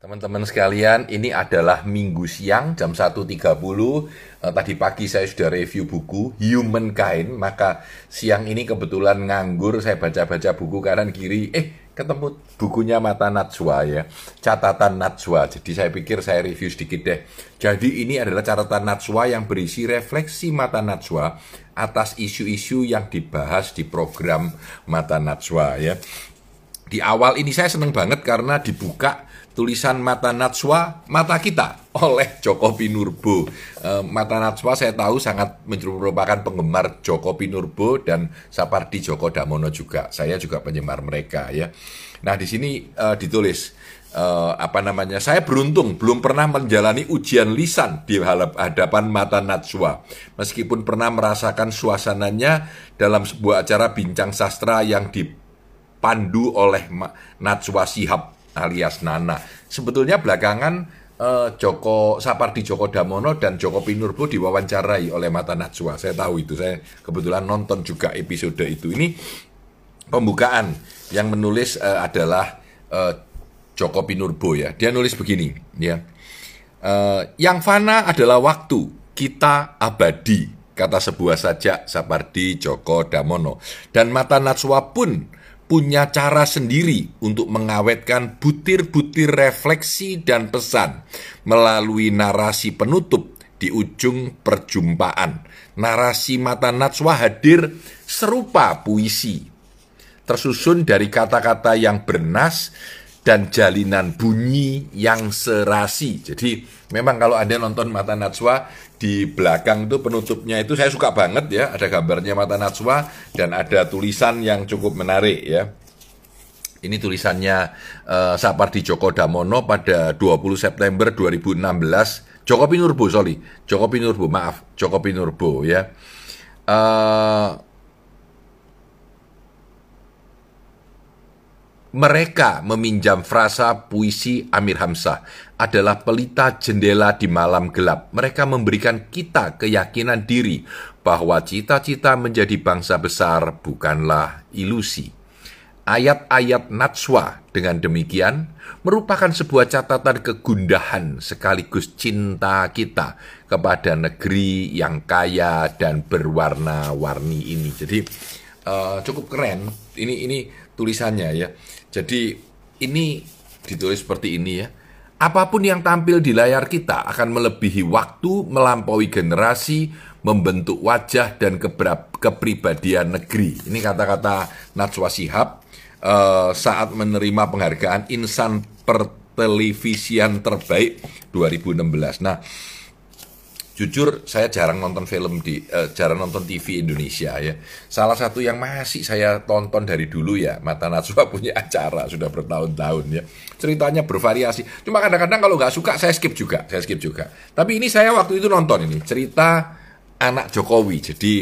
Teman-teman sekalian, ini adalah minggu siang jam 1.30. Eh, tadi pagi saya sudah review buku Humankind, maka siang ini kebetulan nganggur, saya baca-baca buku kanan kiri, eh ketemu bukunya Mata Natsua ya, catatan Natsua. Jadi saya pikir saya review sedikit deh. Jadi ini adalah catatan Natsua yang berisi refleksi Mata Natsua atas isu-isu yang dibahas di program Mata Natsua ya. Di awal ini saya seneng banget karena dibuka tulisan Mata Natswa Mata Kita oleh Joko Pinurbo. E, Mata Natswa saya tahu sangat merupakan penggemar Joko Pinurbo dan Sapardi Djoko Damono juga. Saya juga penggemar mereka ya. Nah di sini e, ditulis e, apa namanya? Saya beruntung belum pernah menjalani ujian lisan di hadapan Mata Natswa. Meskipun pernah merasakan suasananya dalam sebuah acara bincang sastra yang dipandu oleh Natswa Sihab alias Nana. Sebetulnya belakangan uh, Joko Sapardi Joko Damono dan Joko Pinurbo diwawancarai oleh Mata Najwa. Saya tahu itu. Saya kebetulan nonton juga episode itu. Ini pembukaan yang menulis uh, adalah uh, Joko Pinurbo ya. Dia nulis begini ya. Uh, yang fana adalah waktu, kita abadi, kata sebuah sajak Sapardi Joko Damono. Dan Mata Najwa pun punya cara sendiri untuk mengawetkan butir-butir refleksi dan pesan melalui narasi penutup di ujung perjumpaan. Narasi mata Natswa hadir serupa puisi, tersusun dari kata-kata yang bernas dan jalinan bunyi yang serasi. Jadi memang kalau Anda nonton Mata Natswa di belakang itu penutupnya itu saya suka banget ya, ada gambarnya Mata Natswa dan ada tulisan yang cukup menarik ya. Ini tulisannya uh, Sapardi Djoko Damono pada 20 September 2016. Joko Pinurbo, sorry. Joko Pinurbo, maaf. Joko Pinurbo ya. Uh, Mereka meminjam frasa puisi Amir Hamzah adalah pelita jendela di malam gelap. Mereka memberikan kita keyakinan diri bahwa cita-cita menjadi bangsa besar bukanlah ilusi. Ayat-ayat Natswa dengan demikian merupakan sebuah catatan kegundahan sekaligus cinta kita kepada negeri yang kaya dan berwarna-warni ini. Jadi uh, cukup keren. Ini ini tulisannya ya. Jadi ini ditulis seperti ini ya. Apa pun yang tampil di layar kita akan melebihi waktu, melampaui generasi, membentuk wajah dan kepribadian negeri. Ini kata-kata Najwa Sihab uh, saat menerima penghargaan Insan Pertelevisian Terbaik 2016. Nah, Jujur saya jarang nonton film di uh, jarang nonton TV Indonesia ya. Salah satu yang masih saya tonton dari dulu ya Mata Najwa punya acara sudah bertahun-tahun ya. Ceritanya bervariasi. Cuma kadang-kadang kalau nggak suka saya skip juga, saya skip juga. Tapi ini saya waktu itu nonton ini cerita anak Jokowi. Jadi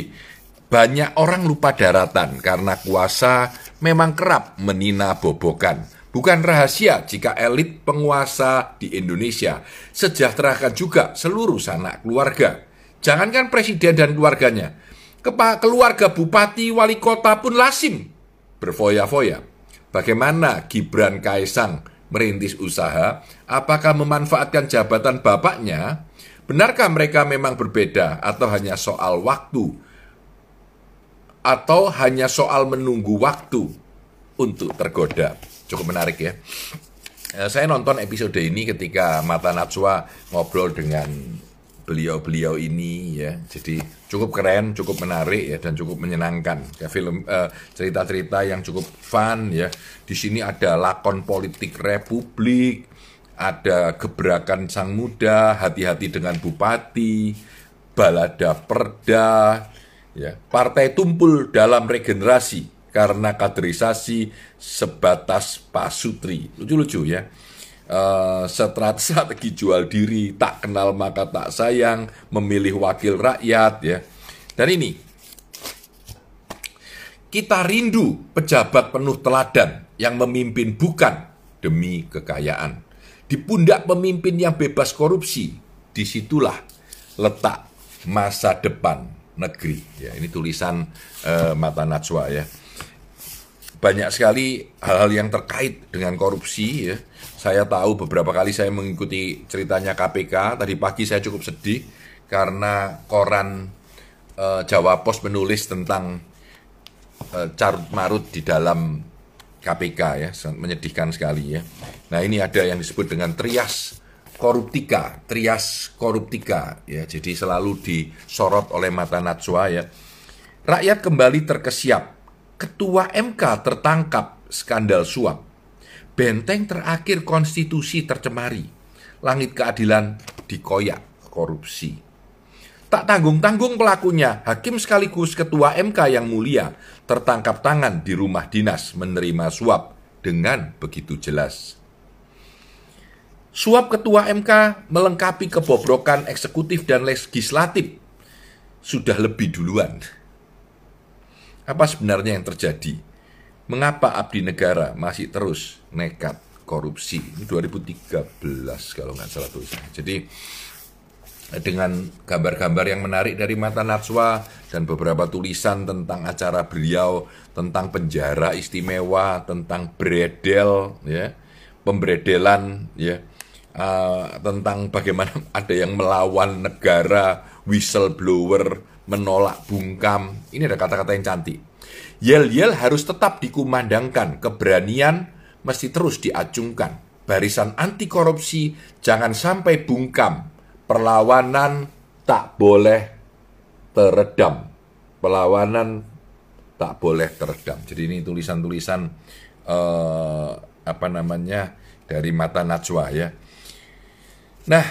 banyak orang lupa daratan karena kuasa memang kerap menina bobokan Bukan rahasia jika elit penguasa di Indonesia sejahterakan juga seluruh sanak keluarga. Jangankan presiden dan keluarganya, keluarga bupati wali kota pun lasim berfoya-foya. Bagaimana Gibran Kaisang merintis usaha? Apakah memanfaatkan jabatan bapaknya? Benarkah mereka memang berbeda atau hanya soal waktu? Atau hanya soal menunggu waktu untuk tergoda? cukup menarik ya. Eh, saya nonton episode ini ketika Mata Natsua ngobrol dengan beliau-beliau ini ya. Jadi cukup keren, cukup menarik ya dan cukup menyenangkan. Ya film eh, cerita-cerita yang cukup fun ya. Di sini ada lakon politik republik, ada gebrakan sang muda, hati-hati dengan bupati, balada perda, ya. Partai tumpul dalam regenerasi karena kaderisasi sebatas pasutri. Lucu-lucu ya. Uh, strategi jual diri, tak kenal maka tak sayang, memilih wakil rakyat ya. Dan ini kita rindu pejabat penuh teladan yang memimpin bukan demi kekayaan. Di pundak pemimpin yang bebas korupsi, di situlah letak masa depan negeri. Ya, ini tulisan uh, Mata Najwa ya. banyak sekali hal-hal yang terkait dengan korupsi ya. Saya tahu beberapa kali saya mengikuti ceritanya KPK. Tadi pagi saya cukup sedih karena koran uh, Jawa Pos menulis tentang uh, carut marut di dalam KPK ya, menyedihkan sekali ya. Nah ini ada yang disebut dengan trias koruptika, trias koruptika ya. Jadi selalu disorot oleh mata Najwa ya. Rakyat kembali terkesiap Ketua MK tertangkap skandal suap. Benteng terakhir konstitusi tercemari. Langit keadilan dikoyak korupsi. Tak tanggung-tanggung pelakunya, hakim sekaligus ketua MK yang mulia tertangkap tangan di rumah dinas menerima suap dengan begitu jelas. Suap ketua MK melengkapi kebobrokan eksekutif dan legislatif sudah lebih duluan. Apa sebenarnya yang terjadi? Mengapa abdi negara masih terus nekat korupsi? Ini 2013 kalau nggak salah tulisannya. Jadi dengan gambar-gambar yang menarik dari mata Natswa dan beberapa tulisan tentang acara beliau tentang penjara istimewa tentang bredel ya pembredelan ya uh, tentang bagaimana ada yang melawan negara whistleblower menolak bungkam. Ini ada kata-kata yang cantik. Yel-yel harus tetap dikumandangkan, keberanian mesti terus diacungkan. Barisan anti korupsi jangan sampai bungkam. Perlawanan tak boleh teredam. Perlawanan tak boleh teredam. Jadi ini tulisan-tulisan eh, apa namanya dari mata Najwa ya. Nah,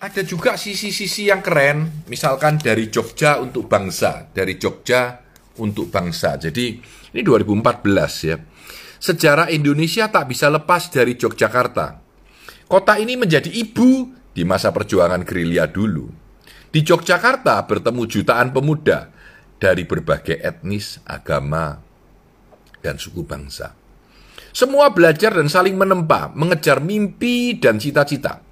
ada juga sisi-sisi yang keren, misalkan dari Jogja untuk bangsa, dari Jogja untuk bangsa. Jadi ini 2014 ya. Sejarah Indonesia tak bisa lepas dari Yogyakarta. Kota ini menjadi ibu di masa perjuangan gerilya dulu. Di Yogyakarta bertemu jutaan pemuda dari berbagai etnis, agama, dan suku bangsa. Semua belajar dan saling menempa, mengejar mimpi dan cita-cita.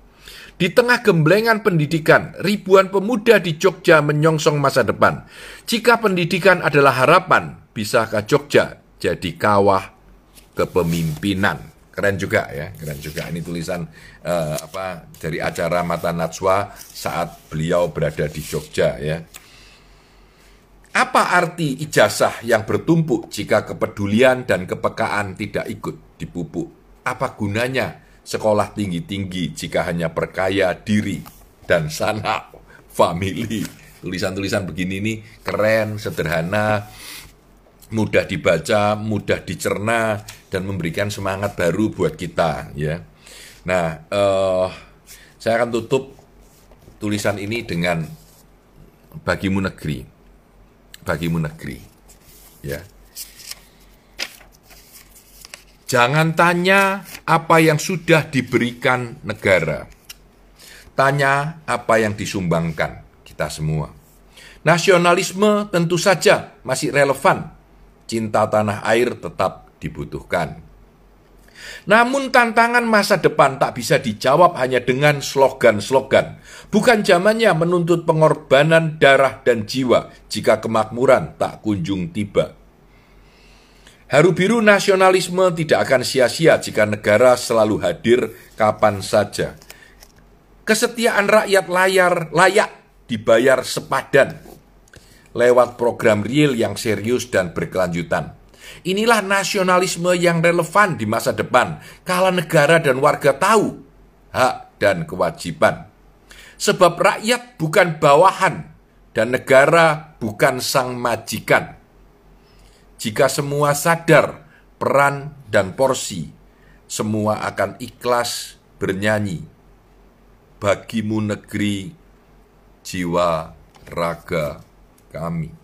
Di tengah gemblengan pendidikan, ribuan pemuda di Jogja menyongsong masa depan. Jika pendidikan adalah harapan, bisakah Jogja jadi kawah kepemimpinan? Keren juga ya, keren juga. Ini tulisan uh, apa dari acara Mata Najwa saat beliau berada di Jogja ya. Apa arti ijazah yang bertumpuk jika kepedulian dan kepekaan tidak ikut dipupuk? Apa gunanya sekolah tinggi-tinggi jika hanya perkaya diri dan sana family. Tulisan-tulisan begini ini keren, sederhana, mudah dibaca, mudah dicerna, dan memberikan semangat baru buat kita. Ya, nah, uh, saya akan tutup tulisan ini dengan bagimu negeri, bagimu negeri, ya. Jangan tanya apa yang sudah diberikan negara. Tanya apa yang disumbangkan kita semua. Nasionalisme tentu saja masih relevan. Cinta tanah air tetap dibutuhkan. Namun tantangan masa depan tak bisa dijawab hanya dengan slogan-slogan. Bukan zamannya menuntut pengorbanan darah dan jiwa jika kemakmuran tak kunjung tiba. Haru biru nasionalisme tidak akan sia-sia jika negara selalu hadir kapan saja. Kesetiaan rakyat layar layak dibayar sepadan lewat program real yang serius dan berkelanjutan. Inilah nasionalisme yang relevan di masa depan, kala negara dan warga tahu hak dan kewajiban. Sebab rakyat bukan bawahan dan negara bukan sang majikan. Jika semua sadar peran dan porsi, semua akan ikhlas bernyanyi. Bagimu negeri, jiwa, raga kami.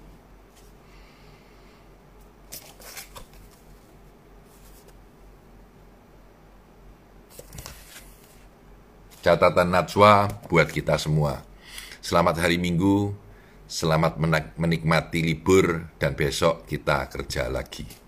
Catatan Najwa buat kita semua. Selamat hari Minggu, Selamat menikmati libur dan besok kita kerja lagi.